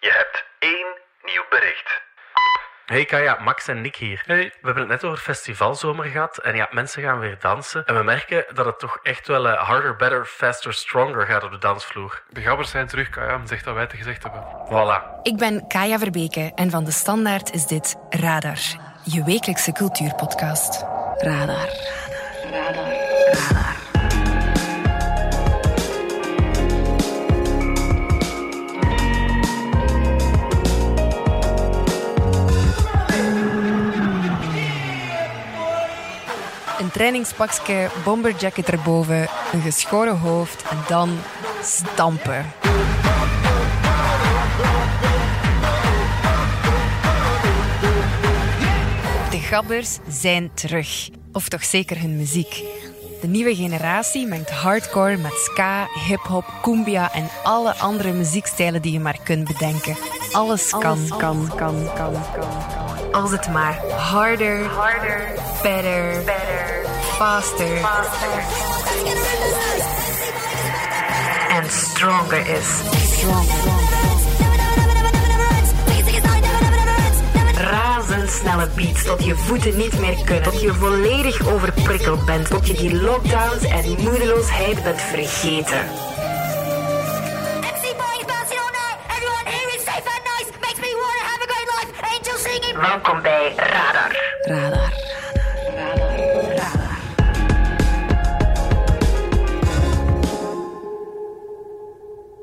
Je hebt één nieuw bericht. Hey Kaya, Max en Nick hier. Hey. We hebben het net over festivalzomer gehad en ja, mensen gaan weer dansen. En we merken dat het toch echt wel eh, harder, better, faster, stronger gaat op de dansvloer. De gabbers zijn terug, Kaya. Zeg dat wij het gezegd hebben. Voilà. Ik ben Kaya Verbeke en van de Standaard is dit Radar, je wekelijkse cultuurpodcast. Radar. Een trainingspakje, bomberjacket erboven, een geschoren hoofd en dan stampen. De gabbers zijn terug. Of toch zeker hun muziek. De nieuwe generatie mengt hardcore met ska, hip-hop, cumbia en alle andere muziekstijlen die je maar kunt bedenken. Alles kan, kan, kan, kan, kan, kan. Als het maar harder, harder, better, better, faster, faster. en stronger is. Razendsnelle beats tot je voeten niet meer kunnen. Tot je volledig overprikkeld bent. Tot je die lockdowns en moedeloosheid bent vergeten. MC boys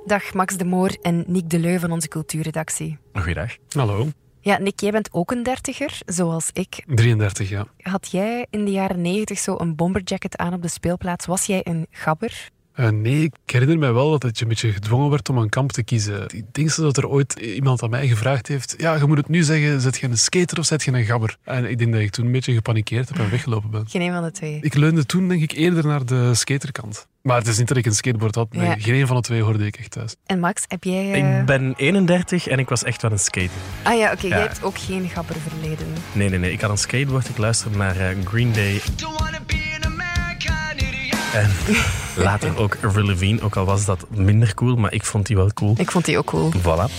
Dag Max de Moor en Nick de Leu van onze cultuurredactie. Goeiedag. Hallo. Ja, Nick, jij bent ook een dertiger, zoals ik. 33, ja. Had jij in de jaren negentig zo een bomberjacket aan op de speelplaats? Was jij een gabber? Eh, nee, ik herinner mij wel dat het je een beetje gedwongen werd om een kamp te kiezen. Ik denk dat er ooit iemand aan mij gevraagd heeft ja, je moet het nu zeggen, zet je een skater of zet je een gabber? En ik denk dat ik toen een beetje gepanikeerd heb en weggelopen ben. Geen een van de twee. Ik leunde toen denk ik eerder naar de skaterkant. Maar het is niet dat ik een skateboard had. Nee, Ja. Geen een van de twee hoorde ik echt thuis. En Max, heb jij... eh, Ik ben 31 en ik was echt wel een skater. Ah ja, oké, jij Ja. hebt ook geen gabberverleden. Nee, nee, nee. Ik had een skateboard. Ik luisterde naar eh, Green Day. En later ook Avril Lavigne, ook al was dat minder cool, maar ik vond die wel cool. Ik vond die ook cool. Voilà.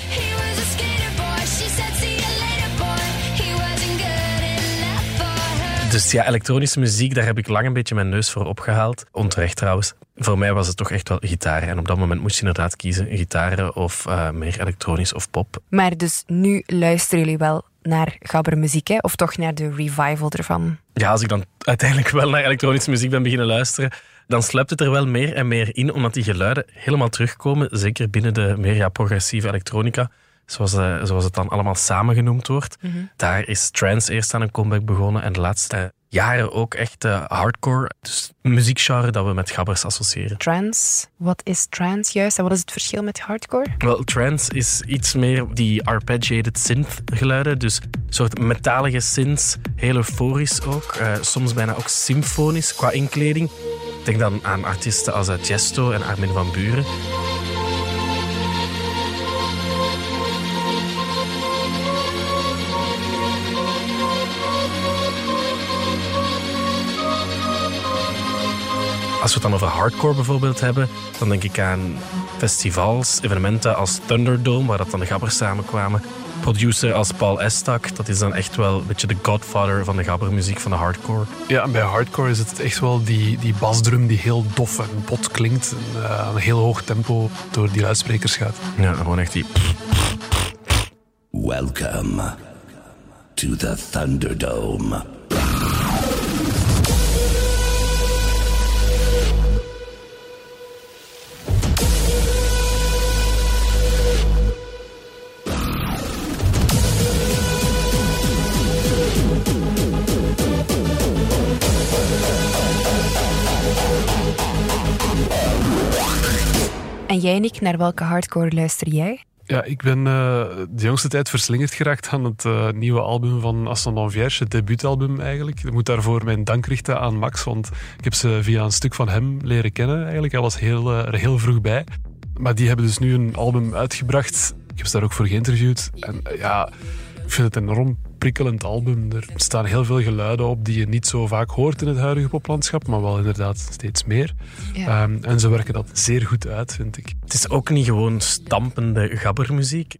Dus ja, elektronische muziek, daar heb ik lang een beetje mijn neus voor opgehaald. Onterecht trouwens. Voor mij was het toch echt wel gitaren. En op dat moment moest je inderdaad kiezen. Gitaren of eh, meer elektronisch of pop. Maar dus nu luisteren jullie wel naar gabbermuziek, hè? Of toch naar de revival ervan? Ja, als ik dan uiteindelijk wel naar elektronische muziek ben beginnen luisteren, dan sluipt het er wel meer en meer in, omdat die geluiden helemaal terugkomen. Zeker binnen de meer ja, progressieve elektronica, zoals, eh, zoals het dan allemaal samengenoemd wordt. Daar is trance eerst aan een comeback begonnen en de laatste jaren ook echt eh, hardcore. Dus muziekgenre dat we met gabbers associëren. Trance. Wat is trance juist en wat is het verschil met hardcore? Wel, trance is iets meer die arpeggiated synth geluiden. Dus een soort metalige synths, heel euforisch ook. eh, soms bijna ook symfonisch qua inkleding. Denk dan aan artiesten als Tiesto en Armin van Buren. Als we het dan over hardcore bijvoorbeeld hebben, dan denk ik aan festivals, evenementen als Thunderdome, waar dat dan de gabbers samenkwamen. Producer als Paul Estak, dat is dan echt wel een beetje de godfather van de gabbermuziek van de hardcore. Ja, en bij hardcore is het echt wel die, die basdrum die heel dof en bot klinkt. En eh, aan een heel hoog tempo door die luidsprekers gaat. Ja, gewoon echt die... Welcome to the Thunderdome. En jij, Nick, naar welke hardcore luister jij? Ja, ik ben eh, de jongste tijd verslingerd geraakt aan het eh, nieuwe album van Ascendant Vierge, het debuutalbum eigenlijk. Ik moet daarvoor mijn dank richten aan Max, want ik heb ze via een stuk van hem leren kennen eigenlijk. Hij was heel, eh, er heel vroeg bij. Maar die hebben dus nu een album uitgebracht. Ik heb ze daar ook voor geïnterviewd. En ja, ik vind het een enorm prikkelend album. Er staan heel veel geluiden op die je niet zo vaak hoort in het huidige poplandschap, maar wel inderdaad steeds meer. Ja. Ehm, en ze werken dat zeer goed uit, vind ik. Het is ook niet gewoon stampende gabbermuziek.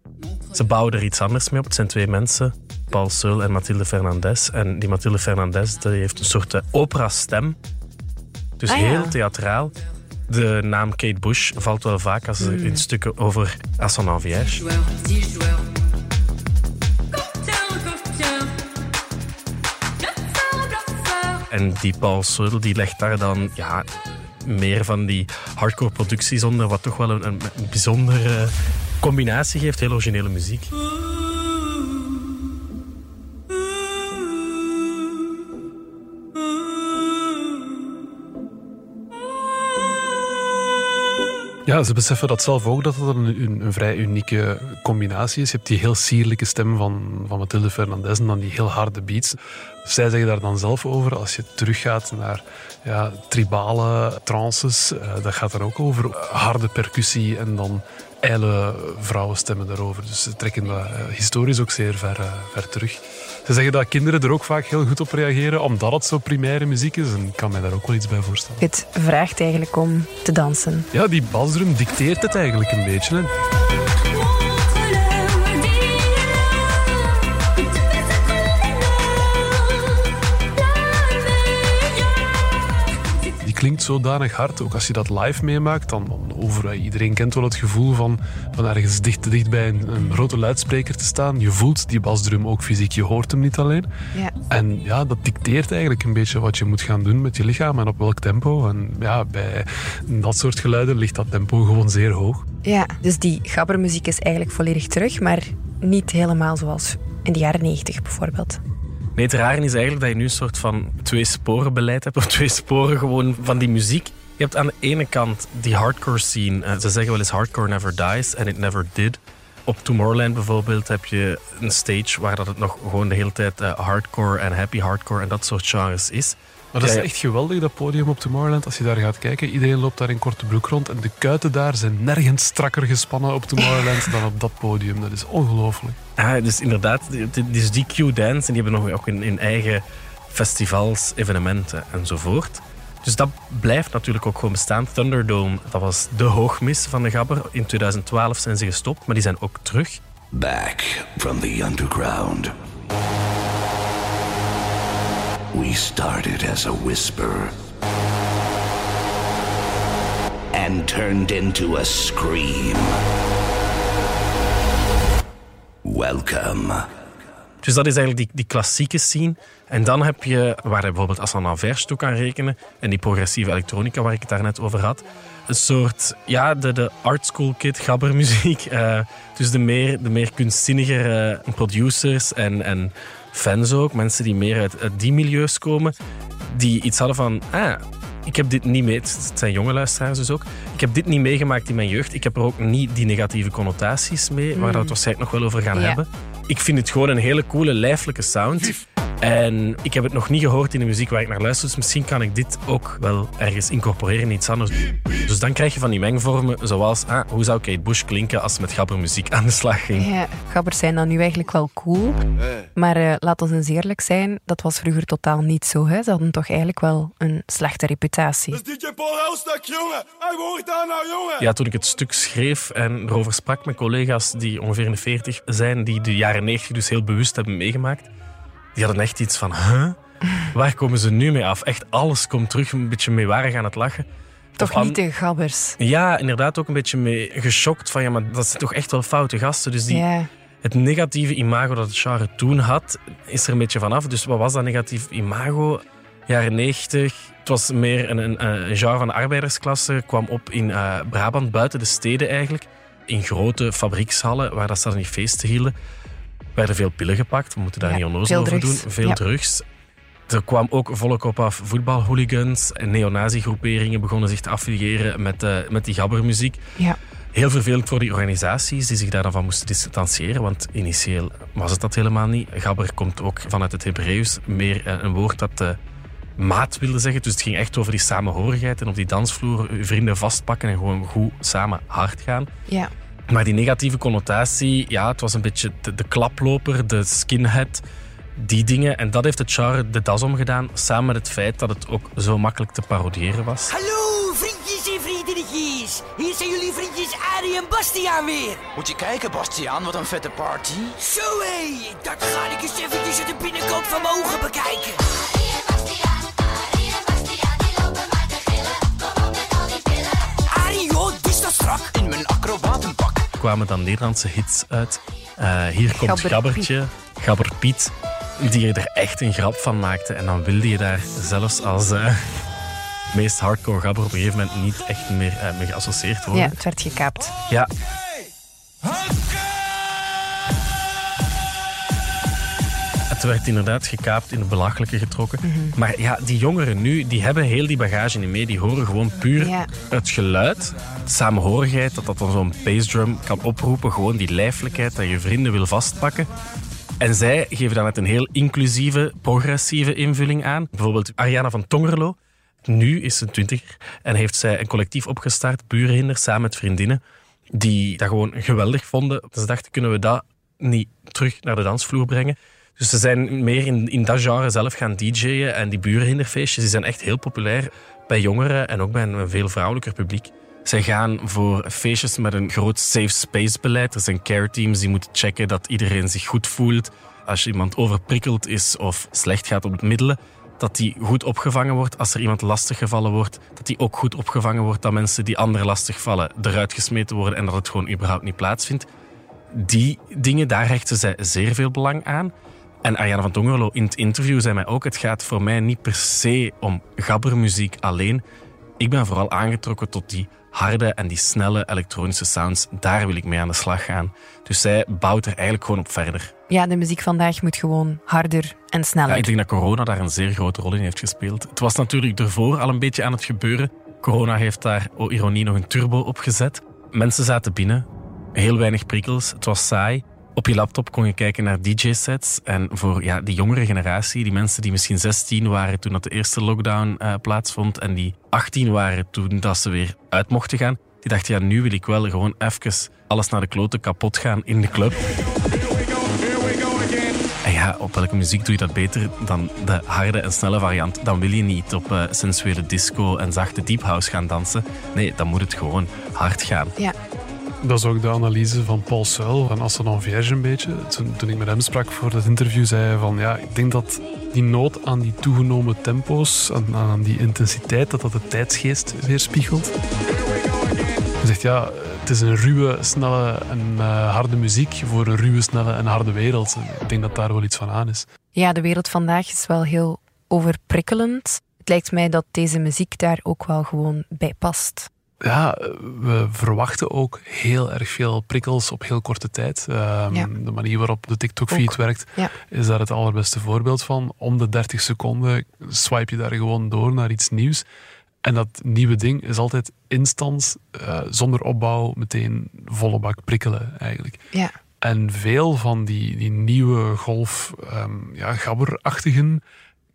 Ze bouwen er iets anders mee op. Het zijn twee mensen, Paul Seul en Mathilde Fernandez. En die Mathilde Fernandez die heeft een soort eh, opera-stem. Dus Ah, ja. heel theatraal. De naam Kate Bush valt wel vaak als er in stukken over Assan Enviage. En die Paul Seul die legt daar dan ja, meer van die hardcore producties onder, wat toch wel een, een bijzondere combinatie geeft. Heel originele muziek. Ja, ze beseffen dat zelf ook dat het een, een, vrij unieke combinatie is. Je hebt die heel sierlijke stem van, van Mathilde Fernandez en dan die heel harde beats. Dus zij zeggen daar dan zelf over, als je teruggaat naar ja, tribale trances, eh, dat gaat dan ook over harde percussie en dan ijle vrouwenstemmen daarover. Dus ze trekken dat eh, historisch ook zeer ver, eh, ver terug. Ze zeggen dat kinderen er ook vaak heel goed op reageren, omdat het zo primaire muziek is. En ik kan mij daar ook wel iets bij voorstellen. Het vraagt eigenlijk om te dansen. Ja, die basdrum dicteert het eigenlijk een beetje. Hè. Klinkt zodanig hard, ook als je dat live meemaakt, dan, over, iedereen kent wel het gevoel van, van ergens dicht, dicht bij een, een grote luidspreker te staan. Je voelt die basdrum ook fysiek, je hoort hem niet alleen. Ja. En ja, dat dicteert eigenlijk een beetje wat je moet gaan doen met je lichaam en op welk tempo. En ja, bij dat soort geluiden ligt dat tempo gewoon zeer hoog. Ja, dus die gabbermuziek is eigenlijk volledig terug, maar niet helemaal zoals in de jaren 90 bijvoorbeeld. Nee, het rare is eigenlijk dat je nu een soort van twee sporen beleid hebt. Of twee sporen gewoon van die muziek. Je hebt aan de ene kant die hardcore scene. Eh, Ze zeggen wel eens hardcore never dies. En it never did. Op Tomorrowland bijvoorbeeld heb je een stage waar dat het nog gewoon de hele tijd eh, hardcore en happy hardcore en dat soort genres is. Maar dat is echt geweldig, dat podium op Tomorrowland. Als je daar gaat kijken, iedereen loopt daar in korte broek rond. En de kuiten daar zijn nergens strakker gespannen op Tomorrowland dan op dat podium. Dat is ongelooflijk. Ah, dus inderdaad, dus die Q-dance, en die hebben nog ook in, in eigen festivals, evenementen enzovoort. Dus dat blijft natuurlijk ook gewoon bestaan. Thunderdome, dat was de hoogmis van de Gabber. In 2012 zijn ze gestopt, maar die zijn ook terug. Back from the underground. We started as a whisper and turned into a scream. Welcome. Dus dat is eigenlijk die, die klassieke scene. En dan heb je, waar je bijvoorbeeld Assan Anvers toe kan rekenen, en die progressieve elektronica waar ik het daarnet over had, een soort, ja, de, de art school kid gabbermuziek. eh dus de meer, de meer kunstzinnigere producers en, en fans ook, mensen die meer uit, uit die milieus komen, die iets hadden van, ah, ik heb dit niet mee, het zijn jonge luisteraars dus ook, ik heb dit niet meegemaakt in mijn jeugd, ik heb er ook niet die negatieve connotaties mee, waar we het waarschijnlijk nog wel over gaan Ja. hebben. Ik vind het gewoon een hele coole, lijfelijke sound. En ik heb het nog niet gehoord in de muziek waar ik naar luister. Dus misschien kan ik dit ook wel ergens incorporeren in iets anders. Dus dan krijg je van die mengvormen zoals... Ah, hoe zou Kate Bush klinken als ze met gabbermuziek aan de slag ging? Ja, gabbers zijn dan nu eigenlijk wel cool. Maar eh, laat ons eens eerlijk zijn, dat was vroeger totaal niet zo. Hè? Ze hadden toch eigenlijk wel een slechte reputatie. DJ Paul jongen! Hij hoort daar nou, jongen! Ja, toen ik het stuk schreef en erover sprak met collega's die ongeveer in de 40 zijn, die de jaren 90 dus heel bewust hebben meegemaakt, die hadden echt iets van, huh? Waar komen ze nu mee af? Echt alles komt terug, een beetje meewarig aan het lachen. Toch aan- niet de gabbers. Ja, inderdaad ook een beetje mee geschokt van ja, maar dat zijn toch echt wel foute gasten. Dus die, het negatieve imago dat het genre toen had, is er een beetje vanaf. Dus wat was dat negatief imago? Jaren 90. Het was meer een, een, een genre van de arbeidersklasse. Kwam op in eh, Brabant, buiten de steden eigenlijk. In grote fabriekshallen, waar dat ze dan niet feesten hielden. Werden veel pillen gepakt. We moeten daar Ja, niet onnozel over drugs. doen. Veel Ja. drugs. Er kwam ook volk op af voetbalhooligans en neonazi-groeperingen begonnen zich te affiliëren met, eh, met die gabbermuziek. Ja. Heel vervelend voor die organisaties die zich daarvan moesten distancieren, want initieel was het dat helemaal niet. Gabber komt ook vanuit het Hebreeuws, meer eh, een woord dat eh, maat wilde zeggen. Dus het ging echt over die samenhorigheid en op die dansvloer je vrienden vastpakken en gewoon goed samen hard gaan. Ja. Maar die negatieve connotatie, ja, het was een beetje de, de klaploper, de skinhead, die dingen. En dat heeft het genre de das omgedaan, samen met het feit dat het ook zo makkelijk te parodiëren was. Hallo, vriendjes en vriendinnetjes. hier zijn jullie vriendjes Arie en Bastiaan weer. Moet je kijken, Bastiaan, wat een vette party. Zo hé, dat ga ik eens eventjes uit de binnenkant van mijn ogen bekijken. Arie, joh, die staat strak. In mijn acrobatenpak. Kwamen dan Nederlandse hits uit. Eh, hier komt Gabber Gabbertje, Gabber Piet, die er echt een grap van maakte. En dan wilde je daar zelfs als eh, meest hardcore gabber op een gegeven moment niet echt meer eh, mee geassocieerd worden. Ja, het werd gekaapt. Ja. Het werd inderdaad gekaapt, in het belachelijke getrokken. Maar ja, die jongeren nu, die hebben heel die bagage niet mee. Die horen gewoon puur Ja. het geluid, de samenhorigheid, dat dat dan zo'n bassdrum kan oproepen. Gewoon die lijfelijkheid, dat je vrienden wil vastpakken. En zij geven dan net een heel inclusieve, progressieve invulling aan. Bijvoorbeeld Ariana van Tongerlo. Nu is ze twintiger en heeft zij een collectief opgestart, Burenhinder, samen met vriendinnen, die dat gewoon geweldig vonden. Ze dachten, kunnen we dat niet terug naar de dansvloer brengen? Dus ze zijn meer in, in dat genre zelf gaan DJ'en en die burenhinderfeestjes die zijn echt heel populair bij jongeren en ook bij een veel vrouwelijker publiek. Zij gaan voor feestjes met een groot safe space beleid. Er zijn care teams die moeten checken dat iedereen zich goed voelt. Als iemand overprikkeld is of slecht gaat op het middelen, dat die goed opgevangen wordt. Als er iemand lastig gevallen wordt, dat die ook goed opgevangen wordt. Dat mensen die anderen lastig vallen eruit gesmeten worden en dat het gewoon überhaupt niet plaatsvindt. Die dingen, daar hechten zij zeer veel belang aan. En Ariana van Tongerlo in het interview zei mij ook: het gaat voor mij niet per se om gabbermuziek alleen. Ik ben vooral aangetrokken tot die harde en die snelle elektronische sounds. Daar wil ik mee aan de slag gaan. Dus zij bouwt er eigenlijk gewoon op verder. Ja, de muziek vandaag moet gewoon harder en sneller. Ja, ik denk dat corona daar een zeer grote rol in heeft gespeeld. Het was natuurlijk ervoor al een beetje aan het gebeuren. Corona heeft daar, oh ironie, nog een turbo op gezet. Mensen zaten binnen, heel weinig prikkels, het was saai. Op je laptop kon je kijken naar DJ-sets. En voor ja, die jongere generatie, die mensen die misschien 16 waren toen dat de eerste lockdown eh, plaatsvond en die 18 waren toen dat ze weer uit mochten gaan, die dachten, ja, nu wil ik wel gewoon even alles naar de kloten kapot gaan in de club. En ja, op welke muziek doe je dat beter dan de harde en snelle variant? Dan wil je niet op eh, sensuele disco en zachte deep house gaan dansen. Nee, dan moet het gewoon hard gaan. Ja. Dat is ook de analyse van Paul Suil van Aston Vierge een beetje. Toen, toen ik met hem sprak voor dat interview, zei hij van ja, ik denk dat die nood aan die toegenomen tempo's, aan, aan die intensiteit, dat dat de tijdsgeest weerspiegelt. Hij zegt ja, het is een ruwe, snelle en eh, harde muziek voor een ruwe, snelle en harde wereld. Ik denk dat daar wel iets van aan is. Ja, de wereld vandaag is wel heel overprikkelend. Het lijkt mij dat deze muziek daar ook wel gewoon bij past. Ja, we verwachten ook heel erg veel prikkels op heel korte tijd. Ehm, Ja. De manier waarop de TikTok-feed werkt, Ja. is daar het allerbeste voorbeeld van. Om de 30 seconden swipe je daar gewoon door naar iets nieuws. En dat nieuwe ding is altijd instant, eh, zonder opbouw, meteen volle bak prikkelen eigenlijk. Ja. En veel van die, die nieuwe golf, ehm, ja, gabberachtigen,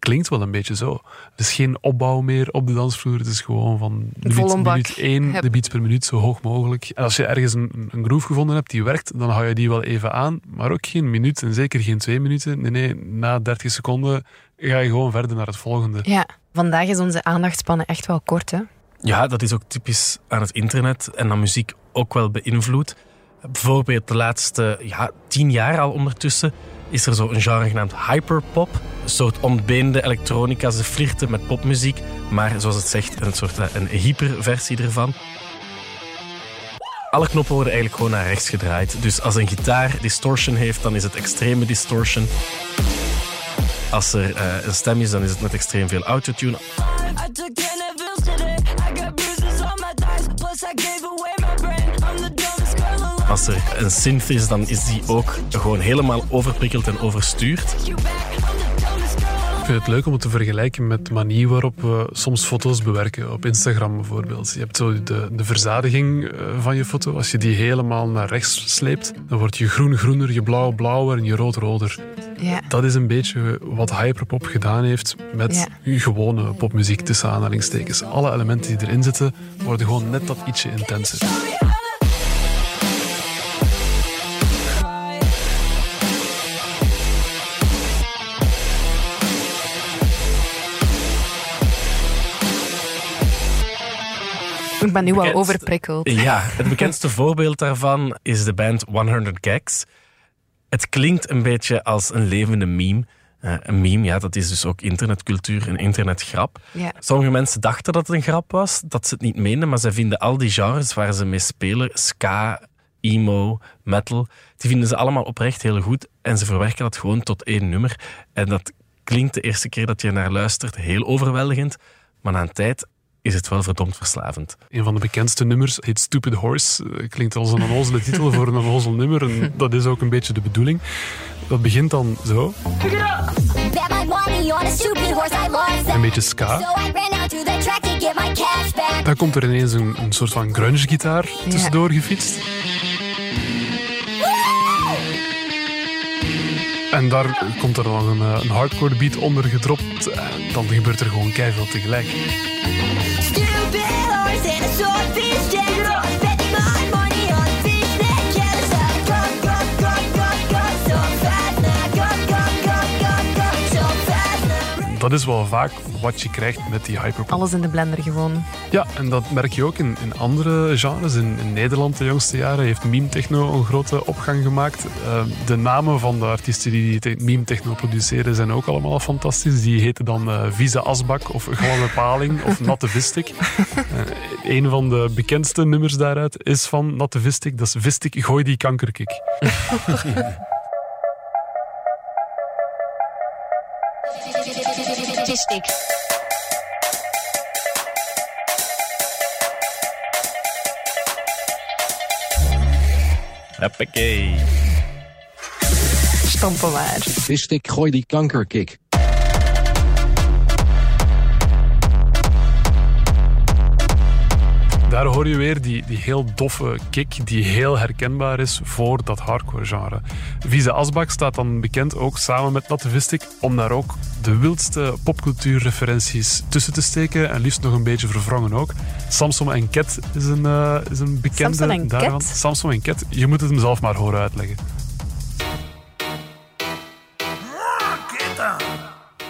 klinkt wel een beetje zo. Het is geen opbouw meer op de dansvloer. Het is gewoon van minuut, minuut één, de beats per minuut, zo hoog mogelijk. En als je ergens een, een groove gevonden hebt die werkt, dan hou je die wel even aan. Maar ook geen minuut en zeker geen twee minuten. Nee, nee, na 30 seconden ga je gewoon verder naar het volgende. Ja, vandaag is onze aandachtspannen echt wel kort, hè? Ja, dat is ook typisch aan het internet en aan muziek ook wel beïnvloed. Bijvoorbeeld de laatste ja, tien jaar al ondertussen is er zo een genre genaamd hyperpop. Een soort ontbeende elektronica. Ze flirten met popmuziek, maar zoals het zegt, een soort eh, een hyperversie ervan. Alle knoppen worden eigenlijk gewoon naar rechts gedraaid. Dus als een gitaar distortion heeft, dan is het extreme distortion. Als er eh, een stem is, dan is het met extreem veel autotune. I Als er een synth is, dan is die ook gewoon helemaal overprikkeld en overstuurd. Ik vind het leuk om het te vergelijken met de manier waarop we soms foto's bewerken. Op Instagram bijvoorbeeld. Je hebt zo de, de verzadiging eh, van je foto. Als je die helemaal naar rechts sleept, dan wordt je groen groener, je blauw blauwer en je rood roder. Ja. Dat is een beetje wat Hyperpop gedaan heeft met gewone popmuziek tussen aanhalingstekens. Alle elementen die erin zitten worden gewoon net dat ietsje intenser. Ik ben nu al overprikkeld. Ja, het bekendste voorbeeld daarvan is de band 100 Gags. Het klinkt een beetje als een levende meme. Eh, een meme, ja, dat is dus ook internetcultuur, een internetgrap. Ja. Sommige mensen dachten dat het een grap was, dat ze het niet meenden, maar ze vinden al die genres waar ze mee spelen, ska, emo, metal, die vinden ze allemaal oprecht heel goed en ze verwerken dat gewoon tot één nummer. En dat klinkt de eerste keer dat je naar luistert heel overweldigend, maar na een tijd is het wel verdomd verslavend. Een van de bekendste nummers heet Stupid Horse. Eh, Klinkt als een onnozele titel voor een onnozel nummer. En dat is ook een beetje de bedoeling. Dat begint dan zo. Bet my money on a stupid horse I lost. Een beetje ska. Dan komt er ineens een, een soort van grunge-gitaar tussendoor gefietst. En daar komt er dan een, eh, een hardcore beat onder gedropt. En dan gebeurt er gewoon keiveel tegelijk. Stupid horse and a Dat is wel vaak wat je krijgt met die hyperpop. Alles in de blender gewoon. Ja, en dat merk je ook in, in andere genres. In, in Nederland de jongste jaren heeft meme techno een grote opgang gemaakt. Eh, de namen van de artiesten die die meme techno produceren zijn ook allemaal fantastisch. Die heten dan eh Vieze Asbak of Gladde Paling of Natte Vistik. Eh, een van de bekendste nummers daaruit is van Natte Vistik. Dat is Vistik, gooi die kankerkik. Fistic. Hoppakee. Stampen maar. Vistik, gooi die kankerkik. Daar hoor je weer die, die heel doffe kick die heel herkenbaar is voor dat hardcore genre. Vieze Asbak staat dan bekend ook samen met Natte Vistik om daar ook de wildste popcultuurreferenties tussen te steken en liefst nog een beetje verwrongen ook. Samson en Ket is een, eh, is een bekende Samson en daarvan. Ket? Samson en Ket, je moet het hem zelf maar horen uitleggen.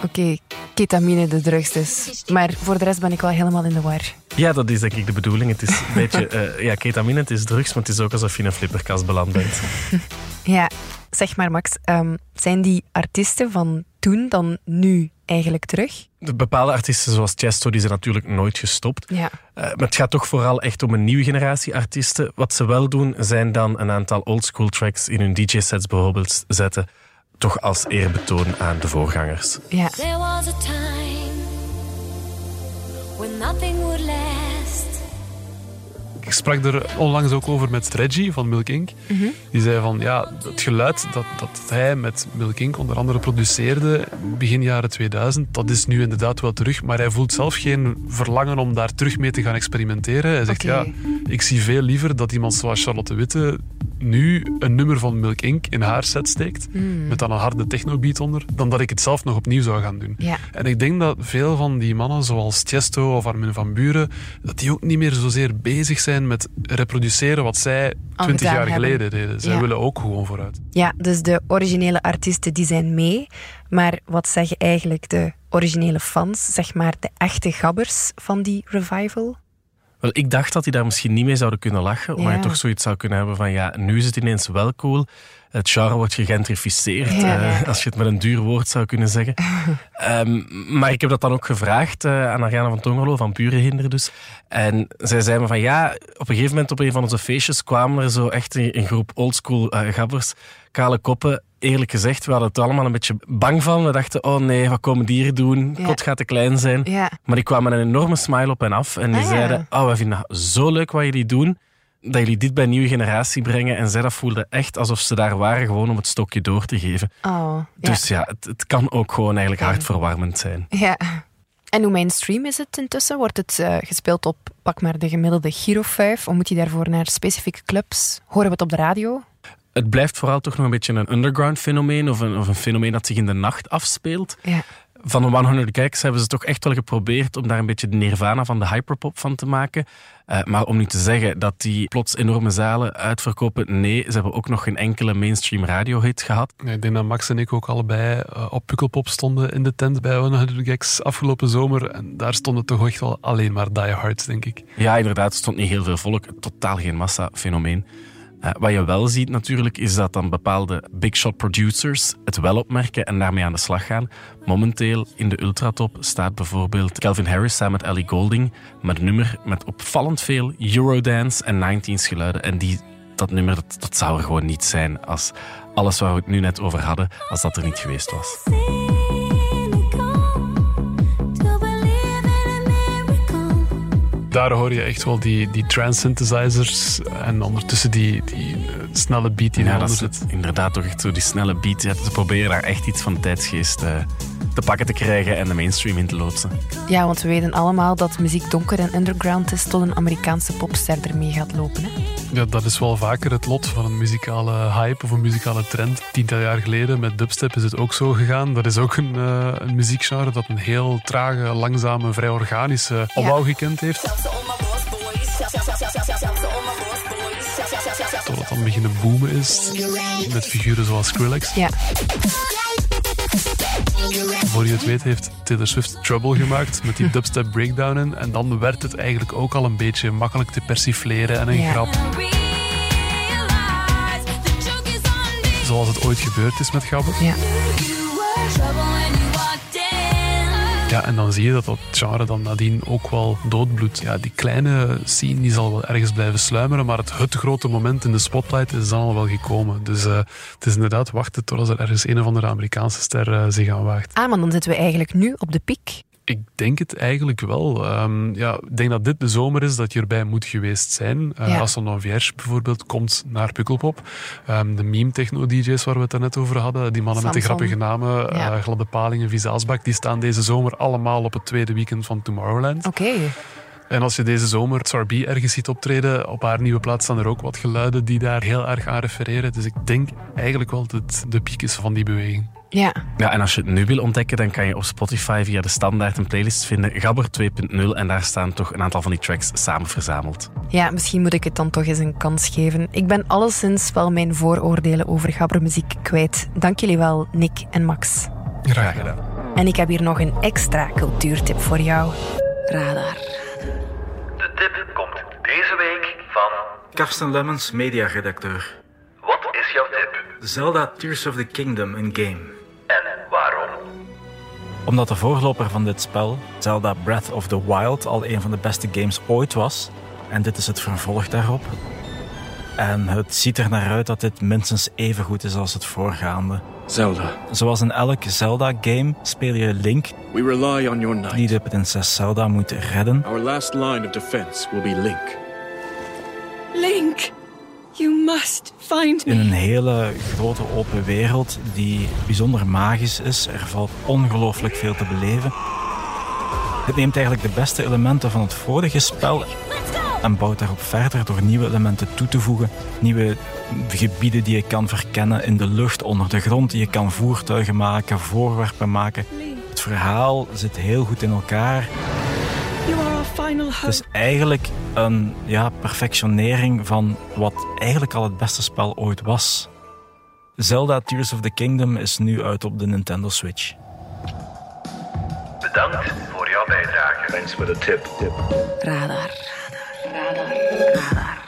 Oké, ketamine de drugs dus. Maar voor de rest ben ik wel helemaal in de war. Ja, dat is denk ik de bedoeling. Het is een beetje, eh, ja, ketamine, het is drugs, maar het is ook alsof je in een flipperkast beland bent. Ja, zeg maar Max, ehm, zijn die artiesten van toen dan nu eigenlijk terug? De bepaalde artiesten zoals Chesto, die zijn natuurlijk nooit gestopt. Ja. Eh, maar het gaat toch vooral echt om een nieuwe generatie artiesten. Wat ze wel doen, zijn dan een aantal oldschool tracks in hun DJ-sets bijvoorbeeld zetten. Toch als eerbetoon aan de voorgangers. Ja. There was a time when nothing would last. Ik sprak er onlangs ook over met Reggie van Milk Inc. Mhm. Die zei van ja, het geluid dat, dat hij met Milk Inc. onder andere produceerde begin jaren 2000, dat is nu inderdaad wel terug. Maar hij voelt zelf geen verlangen om daar terug mee te gaan experimenteren. Hij zegt ja, ik zie veel liever dat iemand zoals Charlotte Witte nu een nummer van Milk Inc. in haar set steekt, Mm. met dan een harde technobeat onder, dan dat ik het zelf nog opnieuw zou gaan doen. Ja. En ik denk dat veel van die mannen, zoals Tiesto of Armin van Buren, dat die ook niet meer zozeer bezig zijn met reproduceren wat zij 20 jaar hebben. geleden deden. Zij Ja. willen ook gewoon vooruit. Ja, dus de originele artiesten die zijn mee. Maar wat zeggen eigenlijk de originele fans, zeg maar de echte gabbers van die revival? Wel, ik dacht dat die daar misschien niet mee zouden kunnen lachen, Ja. je toch zoiets zou kunnen hebben van ja, nu is het ineens wel cool. Het genre wordt gegentrificeerd, Ja, eh, ja. als je het met een duur woord zou kunnen zeggen. Ehm, maar ik heb dat dan ook gevraagd eh, aan Ariana van Tongelo, van Pure Hinder dus. En zij zei me van ja, op een gegeven moment op een van onze feestjes kwamen er zo echt een, een groep oldschool eh, gabbers, kale koppen. Eerlijk gezegd, we hadden het allemaal een beetje bang van. We dachten, oh nee, wat komen die hier doen? Ja. Kot gaat te klein zijn. Ja. Maar die kwamen een enorme smile op en af. En die Ah, zeiden, oh, we vinden het zo leuk wat jullie doen. Dat jullie dit bij een nieuwe generatie brengen. En zij dat voelden echt alsof ze daar waren gewoon om het stokje door te geven. Oh. Dus ja, het, het kan ook gewoon eigenlijk hartverwarmend zijn. Ja. En hoe mainstream is het intussen? Wordt het eh, gespeeld op, pak maar de gemiddelde Giro 5? Of moet je daarvoor naar specifieke clubs? Horen we het op de radio? Het blijft vooral toch nog een beetje een underground fenomeen. Of een, of een fenomeen dat zich in de nacht afspeelt. Ja. Van de 100 Gags hebben ze toch echt wel geprobeerd om daar een beetje de nirvana van de hyperpop van te maken. Eh, maar om nu te zeggen dat die plots enorme zalen uitverkopen, nee, ze hebben ook nog geen enkele mainstream radiohit gehad. Ja, ik denk dat Max en ik ook allebei eh, op Pukkelpop stonden in de tent bij 100 Gags afgelopen zomer. En daar stonden toch echt wel alleen maar diehards, denk ik. Ja, inderdaad, er stond niet heel veel volk. Totaal geen massa-fenomeen. Uh, wat je wel ziet natuurlijk, is dat dan bepaalde big shot producers het wel opmerken en daarmee aan de slag gaan. Momenteel in de ultratop staat bijvoorbeeld Calvin Harris samen met Ellie Golding met een nummer met opvallend veel Eurodance en 19s geluiden. En die, dat nummer, dat, dat zou er gewoon niet zijn als alles waar we het nu net over hadden, als dat er niet geweest was. Daar hoor je echt wel die, die trance synthesizers en ondertussen die, die uh, snelle beat die Ja, dat zit. inderdaad toch echt zo die snelle beat. Ja, ze proberen daar echt iets van de tijdsgeest eh, te pakken te krijgen en de mainstream in te loodsen. Ja, want we weten allemaal dat muziek donker en underground is tot een Amerikaanse popster ermee gaat lopen. Hè? Ja, dat is wel vaker het lot van een muzikale hype of een muzikale trend. Tiental jaar geleden met dubstep is het ook zo gegaan. Dat is ook een, uh, een muziekgenre dat een heel trage, langzame, vrij organische opbouw gekend heeft. Tot het dan beginnen boomen is met figuren zoals Skrillex. Ja. Voor je het weet heeft Taylor Swift Trouble gemaakt met die dubstep breakdown in. En dan werd het eigenlijk ook al een beetje makkelijk te persifleren en een Ja. grap. Zoals het ooit gebeurd is met Gabber. Ja. Ja, en dan zie je dat dat genre dan nadien ook wel doodbloedt. Ja, die kleine scene die zal wel ergens blijven sluimeren, maar het, het grote moment in de spotlight is dan al wel gekomen. Dus eh, het is inderdaad wachten tot er ergens een of andere Amerikaanse ster eh, zich aan waagt. Ah, maar dan zitten we eigenlijk nu op de piek. Ik denk het eigenlijk wel. Ehm, ja, ik denk dat dit de zomer is dat je erbij moet geweest zijn. Uh, Ja. Als dan Vierge bijvoorbeeld komt naar Pukkelpop. Ehm, de meme-techno-dj's waar we het daarnet over hadden. Die mannen met de grappige namen. eh, Ja. Gladde Palingen, Visaasbak. Die staan deze zomer allemaal op het tweede weekend van Tomorrowland. Oké. En als je deze zomer Sarbi ergens ziet optreden, op haar nieuwe plaats staan er ook wat geluiden die daar heel erg aan refereren. Dus ik denk eigenlijk wel dat het de piek is van die beweging. Ja. Ja, en als je het nu wil ontdekken, dan kan je op Spotify via de standaard een playlist vinden, Gabber 2.0, en daar staan toch een aantal van die tracks samen verzameld. ja, misschien moet ik het dan toch eens een kans geven. Ik ben alleszins wel mijn vooroordelen over gabbermuziek kwijt. Dank jullie wel, Nick en Max. Graag gedaan. En ik heb hier nog een extra cultuurtip voor jou. Radar. De tip komt deze week van... Karsten Lemmens, mediaredacteur. Wat is jouw tip? Zelda Tears of the Kingdom, een game. Omdat de voorloper van dit spel, Zelda Breath of the Wild, al een van de beste games ooit was. En dit is het vervolg daarop. En het ziet er naar uit dat dit minstens even goed is als het voorgaande. Zelda. Zoals in elk Zelda-game speel je Link, We rely on your knight. die de prinses Zelda moet redden. Our last line of defense will be Link. Link, you must find In een hele grote open wereld die bijzonder magisch is. Er valt ongelooflijk veel te beleven. Het neemt eigenlijk de beste elementen van het vorige spel en bouwt daarop verder door nieuwe elementen toe te voegen. Nieuwe gebieden die je kan verkennen in de lucht, onder de grond. Je kan voertuigen maken, voorwerpen maken. Het verhaal zit heel goed in elkaar. Het is eigenlijk een ja, perfectionering van wat eigenlijk al het beste spel ooit was. Zelda Tears of the Kingdom is nu uit op de Nintendo Switch. Bedankt voor jouw bijdrage. Thanks for the tip. Radar. Radar. Radar.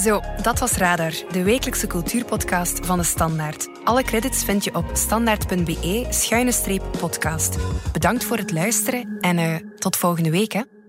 Zo, dat was Radar, de wekelijkse cultuurpodcast van de Standaard. Alle credits vind je op standaard.be-podcast. Bedankt voor het luisteren en eh, tot volgende week. Hè.